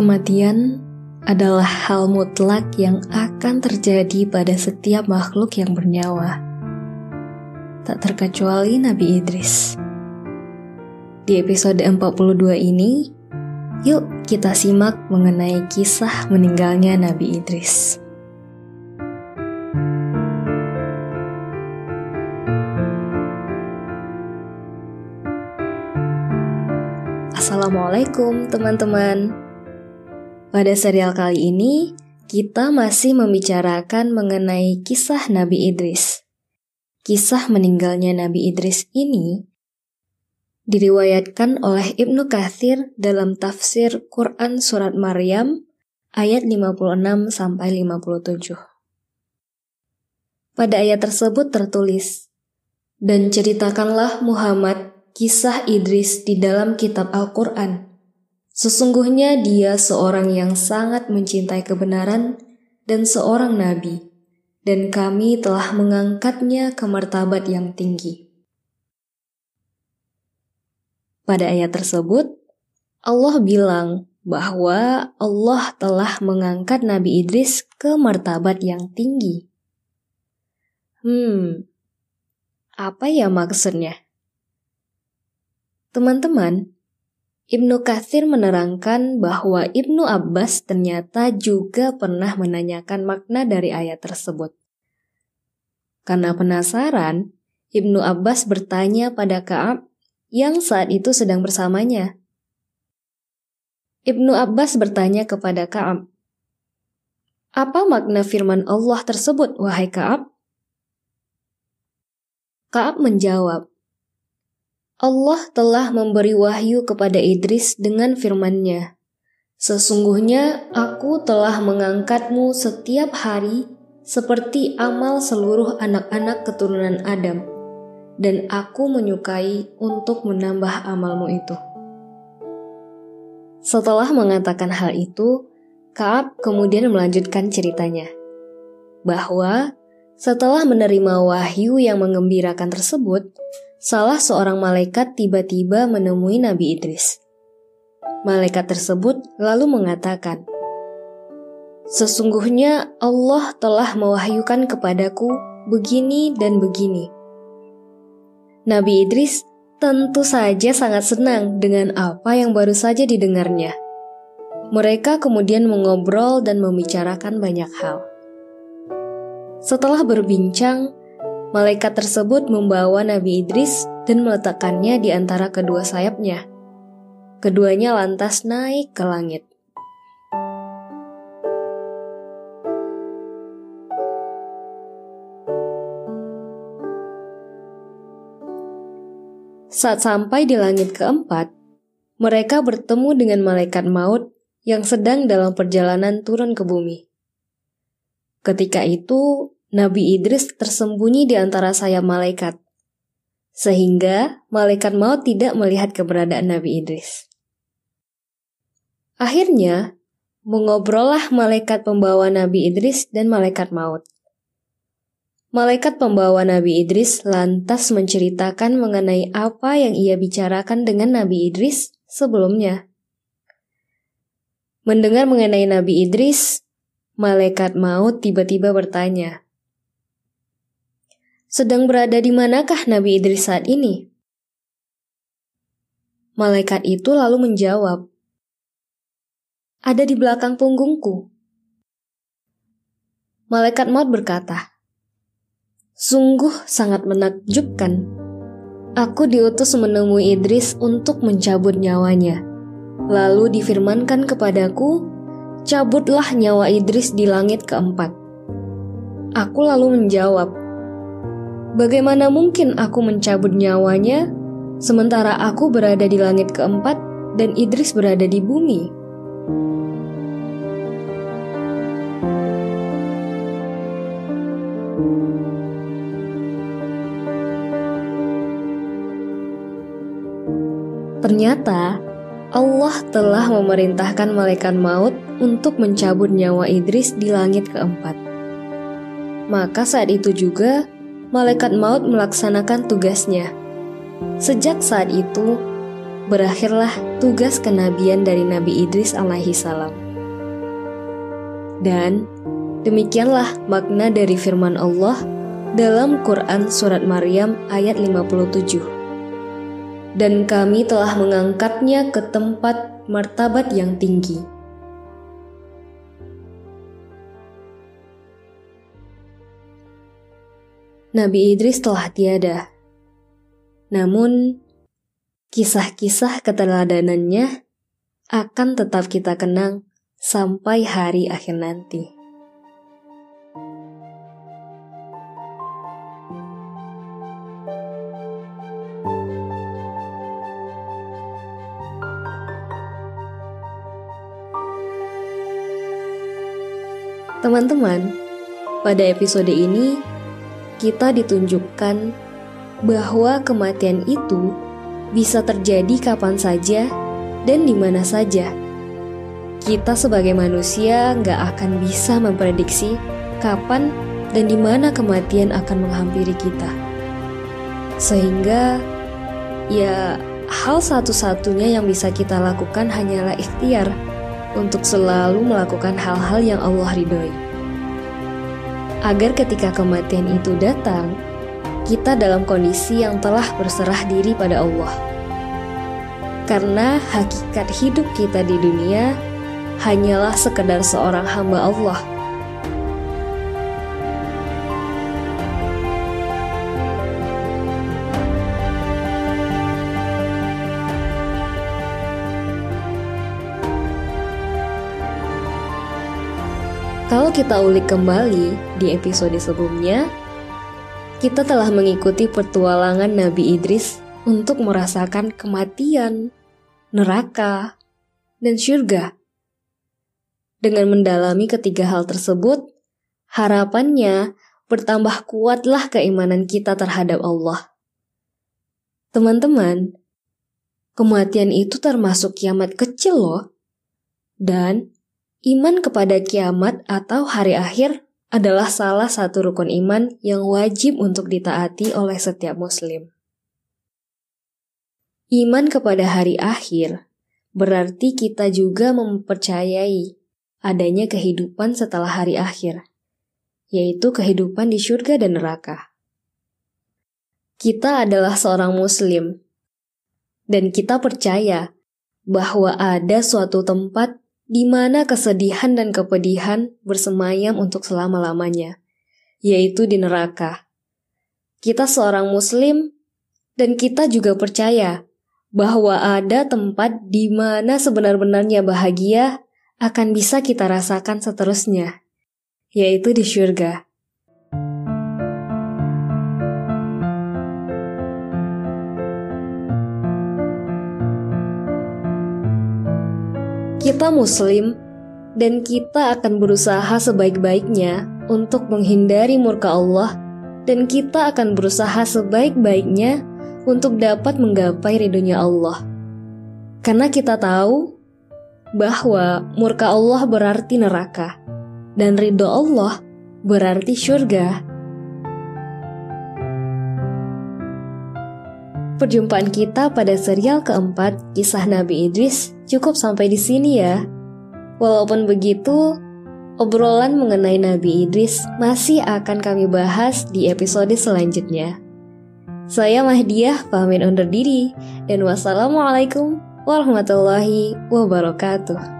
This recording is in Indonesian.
Kematian adalah hal mutlak yang akan terjadi pada setiap makhluk yang bernyawa. Tak terkecuali Nabi Idris. Di episode 42 ini, yuk kita simak mengenai kisah meninggalnya Nabi Idris. Assalamualaikum teman-teman. Pada serial kali ini, kita masih membicarakan mengenai kisah Nabi Idris. Kisah meninggalnya Nabi Idris ini diriwayatkan oleh Ibnu Kathir dalam tafsir Quran Surat Maryam ayat 56 sampai 57. Pada ayat tersebut tertulis, Dan ceritakanlah Muhammad kisah Idris di dalam kitab Al-Quran Sesungguhnya dia seorang yang sangat mencintai kebenaran dan seorang nabi, dan kami telah mengangkatnya ke martabat yang tinggi. Pada ayat tersebut, Allah bilang bahwa Allah telah mengangkat Nabi Idris ke martabat yang tinggi. Hmm, apa ya maksudnya? Teman-teman, Ibnu Katsir menerangkan bahwa Ibnu Abbas ternyata juga pernah menanyakan makna dari ayat tersebut. Karena penasaran, Ibnu Abbas bertanya pada Ka'ab yang saat itu sedang bersamanya. Ibnu Abbas bertanya kepada Ka'ab, "Apa makna firman Allah tersebut, wahai Ka'ab?" Ka'ab menjawab, Allah telah memberi wahyu kepada Idris dengan firman-Nya. Sesungguhnya aku telah mengangkatmu setiap hari seperti amal seluruh anak-anak keturunan Adam, dan aku menyukai untuk menambah amalmu itu. Setelah mengatakan hal itu, Kaab kemudian melanjutkan ceritanya, bahwa setelah menerima wahyu yang mengembirakan tersebut, salah seorang malaikat tiba-tiba menemui Nabi Idris. Malaikat tersebut lalu mengatakan, Sesungguhnya Allah telah mewahyukan kepadaku begini dan begini. Nabi Idris tentu saja sangat senang dengan apa yang baru saja didengarnya. Mereka kemudian mengobrol dan membicarakan banyak hal. Setelah berbincang, Malaikat tersebut membawa Nabi Idris dan meletakkannya di antara kedua sayapnya. Keduanya lantas naik ke langit. Saat sampai di langit keempat, mereka bertemu dengan malaikat maut yang sedang dalam perjalanan turun ke bumi. Ketika itu, Nabi Idris tersembunyi di antara sayap malaikat, sehingga malaikat maut tidak melihat keberadaan Nabi Idris. Akhirnya, mengobrollah malaikat pembawa Nabi Idris dan malaikat maut. Malaikat pembawa Nabi Idris lantas menceritakan mengenai apa yang ia bicarakan dengan Nabi Idris sebelumnya. Mendengar mengenai Nabi Idris, malaikat maut tiba-tiba bertanya, sedang berada di manakah Nabi Idris saat ini? Malaikat itu lalu menjawab, "Ada di belakang punggungku." Malaikat maut berkata, "Sungguh sangat menakjubkan. Aku diutus menemui Idris untuk mencabut nyawanya. Lalu difirmankan kepadaku, cabutlah nyawa Idris di langit keempat." Aku lalu menjawab, Bagaimana mungkin aku mencabut nyawanya sementara aku berada di langit keempat dan Idris berada di bumi? Ternyata Allah telah memerintahkan malaikat maut untuk mencabut nyawa Idris di langit keempat. Maka saat itu juga malaikat maut melaksanakan tugasnya. Sejak saat itu, berakhirlah tugas kenabian dari Nabi Idris alaihi salam. Dan demikianlah makna dari firman Allah dalam Quran Surat Maryam ayat 57. Dan kami telah mengangkatnya ke tempat martabat yang tinggi. Nabi Idris telah tiada. Namun, kisah-kisah keteladanannya akan tetap kita kenang sampai hari akhir nanti. Teman-teman, pada episode ini kita ditunjukkan bahwa kematian itu bisa terjadi kapan saja dan di mana saja. Kita sebagai manusia nggak akan bisa memprediksi kapan dan di mana kematian akan menghampiri kita. Sehingga, ya hal satu-satunya yang bisa kita lakukan hanyalah ikhtiar untuk selalu melakukan hal-hal yang Allah ridhoi agar ketika kematian itu datang, kita dalam kondisi yang telah berserah diri pada Allah. Karena hakikat hidup kita di dunia hanyalah sekedar seorang hamba Allah Kalau kita ulik kembali di episode sebelumnya, kita telah mengikuti petualangan Nabi Idris untuk merasakan kematian, neraka, dan surga. Dengan mendalami ketiga hal tersebut, harapannya bertambah kuatlah keimanan kita terhadap Allah. Teman-teman, kematian itu termasuk kiamat kecil loh. Dan Iman kepada kiamat atau hari akhir adalah salah satu rukun iman yang wajib untuk ditaati oleh setiap Muslim. Iman kepada hari akhir berarti kita juga mempercayai adanya kehidupan setelah hari akhir, yaitu kehidupan di surga dan neraka. Kita adalah seorang Muslim, dan kita percaya bahwa ada suatu tempat di mana kesedihan dan kepedihan bersemayam untuk selama-lamanya, yaitu di neraka. Kita seorang Muslim, dan kita juga percaya bahwa ada tempat di mana sebenar-benarnya bahagia akan bisa kita rasakan seterusnya, yaitu di surga. Kita Muslim, dan kita akan berusaha sebaik-baiknya untuk menghindari murka Allah, dan kita akan berusaha sebaik-baiknya untuk dapat menggapai ridhonya Allah. Karena kita tahu bahwa murka Allah berarti neraka, dan ridho Allah berarti surga. Perjumpaan kita pada serial keempat, kisah Nabi Idris, cukup sampai di sini ya. Walaupun begitu, obrolan mengenai Nabi Idris masih akan kami bahas di episode selanjutnya. Saya Mahdiah, pamit undur diri, dan wassalamualaikum warahmatullahi wabarakatuh.